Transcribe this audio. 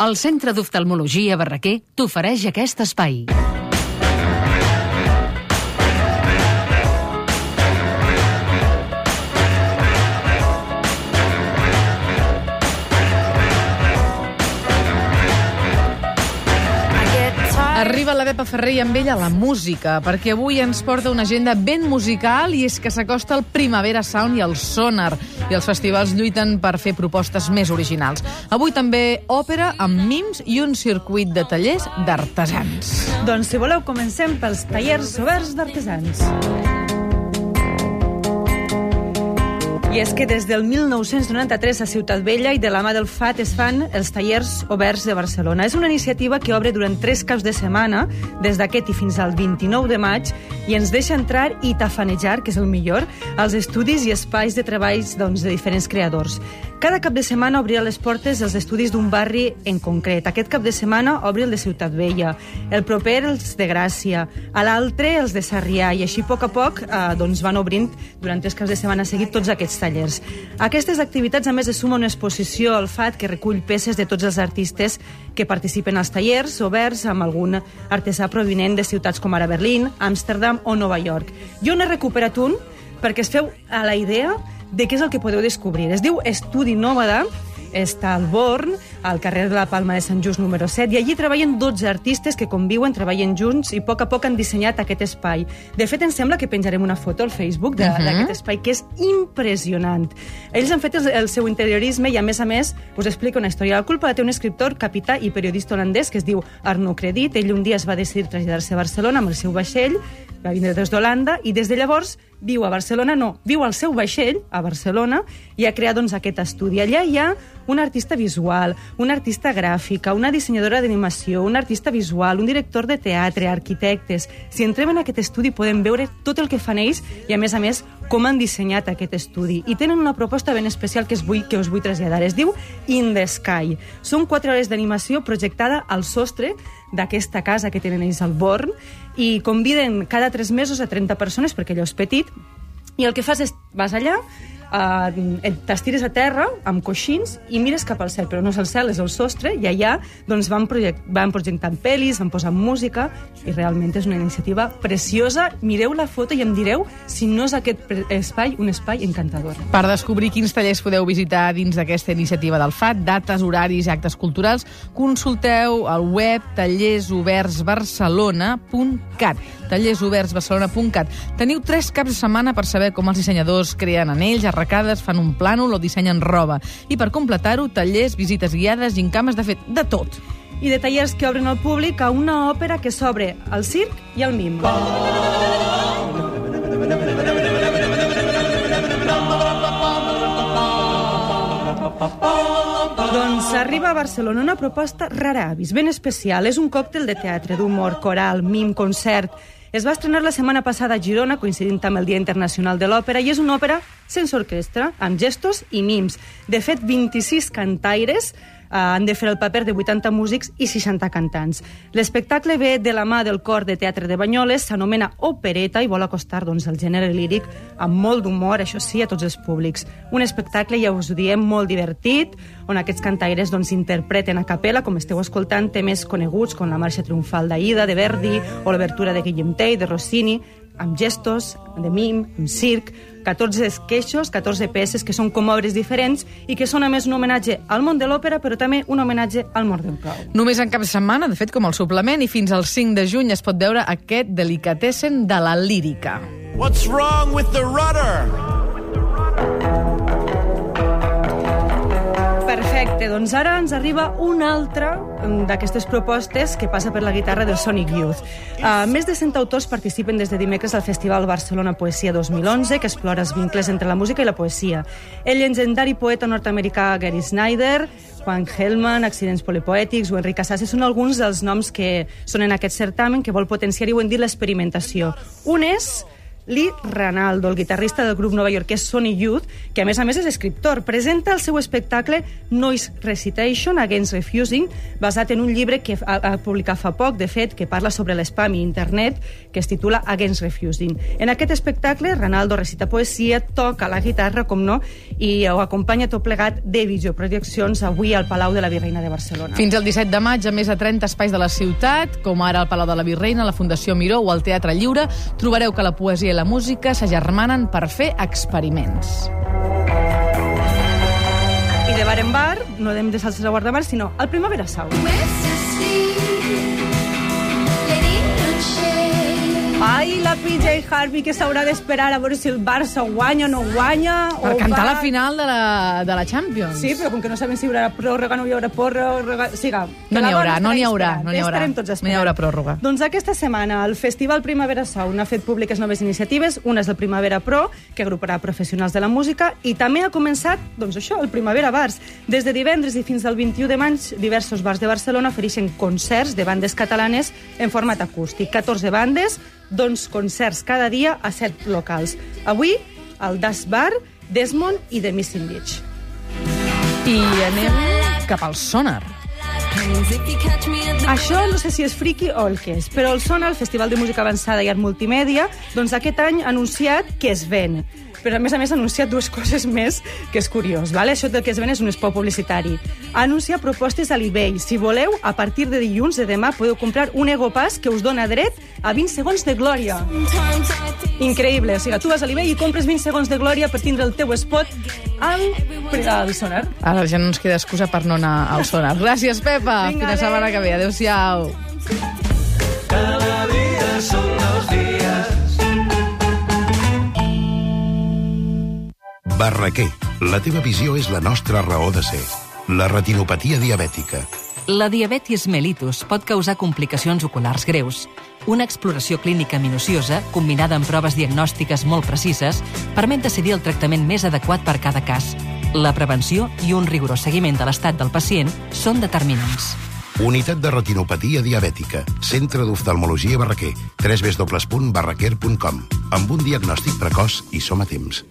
El Centre d'Oftalmologia Barraquer t'ofereix aquest espai. Arriba la Pepa Ferrer i amb ella la música, perquè avui ens porta una agenda ben musical i és que s'acosta el Primavera Sound i el Sonar, i els festivals lluiten per fer propostes més originals. Avui també òpera amb mims i un circuit de tallers d'artesans. Doncs, si voleu, comencem pels tallers oberts d'artesans. I és que des del 1993 a Ciutat Vella i de la mà del FAT es fan els tallers oberts de Barcelona. És una iniciativa que obre durant tres caps de setmana, des d'aquest i fins al 29 de maig, i ens deixa entrar i tafanejar, que és el millor, als estudis i espais de treballs doncs, de diferents creadors. Cada cap de setmana obrirà les portes els estudis d'un barri en concret. Aquest cap de setmana obri el de Ciutat Vella, el proper els de Gràcia, a l'altre els de Sarrià, i així a poc a poc eh, doncs van obrint durant tres caps de setmana seguit tots aquests tallers. Aquestes activitats, a més, es suma una exposició al FAT que recull peces de tots els artistes que participen als tallers oberts amb algun artesà provinent de ciutats com ara Berlín, Amsterdam o Nova York. Jo n'he recuperat un perquè es feu a la idea de què és el que podeu descobrir. Es diu Estudi Nòmada, està al Born, al carrer de la Palma de Sant Just número 7, i allí treballen 12 artistes que conviuen, treballen junts i a poc a poc han dissenyat aquest espai. De fet, em sembla que penjarem una foto al Facebook Mhm. d'aquest uh -huh. espai, que és impressionant. Ells han fet el, el seu interiorisme i, a més a més, us explica una història. La culpa la té un escriptor, capità i periodista holandès que es diu Arno Credit. Ell un dia es va decidir traslladar-se a Barcelona amb el seu vaixell, va vindre des d'Holanda i des de llavors viu a Barcelona, no, viu al seu vaixell a Barcelona i ha creat doncs, aquest estudi. Allà hi ha un artista visual, una artista gràfica, una dissenyadora d'animació, un artista visual, un director de teatre, arquitectes... Si entrem en aquest estudi podem veure tot el que fan ells i, a més a més, com han dissenyat aquest estudi. I tenen una proposta ben especial que, es vull, que us vull traslladar. Es diu In the Sky. Són quatre hores d'animació projectada al sostre d'aquesta casa que tenen ells al Born i conviden cada tres mesos a 30 persones, perquè allò és petit, i el que fas és, vas allà, uh, t'estires a terra amb coixins i mires cap al cel, però no és el cel, és el sostre, i allà doncs, van, project van projectant pel·lis, van posant música, i realment és una iniciativa preciosa. Mireu la foto i em direu si no és aquest espai un espai encantador. Per descobrir quins tallers podeu visitar dins d'aquesta iniciativa del FAT, dates, horaris i actes culturals, consulteu el web tallersobertsbarcelona.cat tallersobertsbarcelona.cat. Teniu tres caps de setmana per saber com els dissenyadors creen anells, arracades, fan un plànol o dissenyen roba. I per completar-ho, tallers, visites guiades, gincames, de fet, de tot. I de tallers que obren al públic a una òpera que s'obre al circ i al mim. Doncs arriba a Barcelona una proposta rara avis, ben especial. És un còctel de teatre, d'humor, coral, mim, concert. Es va estrenar la setmana passada a Girona, coincidint amb el Dia Internacional de l'Òpera, i és una òpera sense orquestra, amb gestos i mims. De fet, 26 cantaires han de fer el paper de 80 músics i 60 cantants. L'espectacle ve de la mà del cor de teatre de Banyoles, s'anomena Opereta i vol acostar doncs, el gènere líric amb molt d'humor, això sí, a tots els públics. Un espectacle, ja us ho diem, molt divertit, on aquests cantaires doncs, interpreten a capella, com esteu escoltant, temes coneguts com la marxa triomfal d'Aida, de Verdi, o l'obertura de Guillem Tell, de Rossini, amb gestos, de mim, amb circ, 14 esqueixos, 14 peces que són com obres diferents i que són a més un homenatge al món de l'òpera, però també un homenatge al món del clau. Només en cap de setmana, de fet, com el suplement, i fins al 5 de juny es pot veure aquest delicatessen de la lírica. What's wrong with the rudder? Perfecte, doncs ara ens arriba una altra mm, d'aquestes propostes que passa per la guitarra del Sonic Youth. Uh, més de 100 autors participen des de dimecres al Festival Barcelona Poesia 2011, que explora els vincles entre la música i la poesia. El llegendari poeta nord-americà Gary Snyder, Juan Hellman, Accidents Polipoètics o Enric Assassi són alguns dels noms que són en aquest certamen que vol potenciar i ho hem dit l'experimentació. Un és Lee Ranaldo, el guitarrista del grup novaiorquès Sony Youth, que a més a més és escriptor. Presenta el seu espectacle Noise Recitation Against Refusing, basat en un llibre que ha publicat fa poc, de fet, que parla sobre l'espam i internet, que es titula Against Refusing. En aquest espectacle, Ranaldo recita poesia, toca la guitarra, com no, i ho acompanya tot plegat de videoprojeccions avui al Palau de la Virreina de Barcelona. Fins al 17 de maig, a més de 30 espais de la ciutat, com ara el Palau de la Virreina, la Fundació Miró o el Teatre Lliure, trobareu que la poesia i la música s'agermanen per fer experiments. I de bar en bar, no anem de salses a guardamar, sinó al Primavera Sound. Ai, la PJ Harvey que s'haurà d'esperar a veure si el Barça guanya o no guanya. Per o cantar va... la final de la, de la Champions. Sí, però com que no sabem si hi haurà pròrroga, no hi haurà pròrroga... Siga, No n'hi haurà, no n'hi haurà, no n'hi haurà. Estarem tots No hi haurà pròrroga. Doncs aquesta setmana el Festival Primavera Sound ha fet públiques noves iniciatives. Una és el Primavera Pro, que agruparà professionals de la música, i també ha començat, doncs això, el Primavera Bars. Des de divendres i fins al 21 de maig, diversos bars de Barcelona ofereixen concerts de bandes catalanes en format acústic. 14 bandes, doncs concerts cada dia a 7 locals. Avui, al Das Bar, Desmond i The Missing Beach. I anem cap al sonar. Això no sé si és friki o el que és, però el Sona, el Festival de Música Avançada i Art Multimèdia, doncs aquest any ha anunciat que es ven. Però, a més a més, ha anunciat dues coses més que és curiós. Vale? Això del que es ven és un spot publicitari. Ha anunciat propostes a l'eBay. Si voleu, a partir de dilluns de demà podeu comprar un Ego Pass que us dona dret a 20 segons de glòria. Increïble. O sigui, tu vas a l'eBay i compres 20 segons de glòria per tindre el teu spot al, al sonar. Ara ja no ens queda excusa per no anar al sonar. Gràcies, Pepa. Vinga, Fins la setmana que ve. Adéu-siau. Cada dia són dies. Barraquer. La teva visió és la nostra raó de ser. La retinopatia diabètica. La diabetis mellitus pot causar complicacions oculars greus. Una exploració clínica minuciosa, combinada amb proves diagnòstiques molt precises, permet decidir el tractament més adequat per cada cas. La prevenció i un rigorós seguiment de l'estat del pacient són determinants. Unitat de retinopatia diabètica. Centre d'oftalmologia Barraquer. www.barraquer.com. Amb un diagnòstic precoç i som a temps.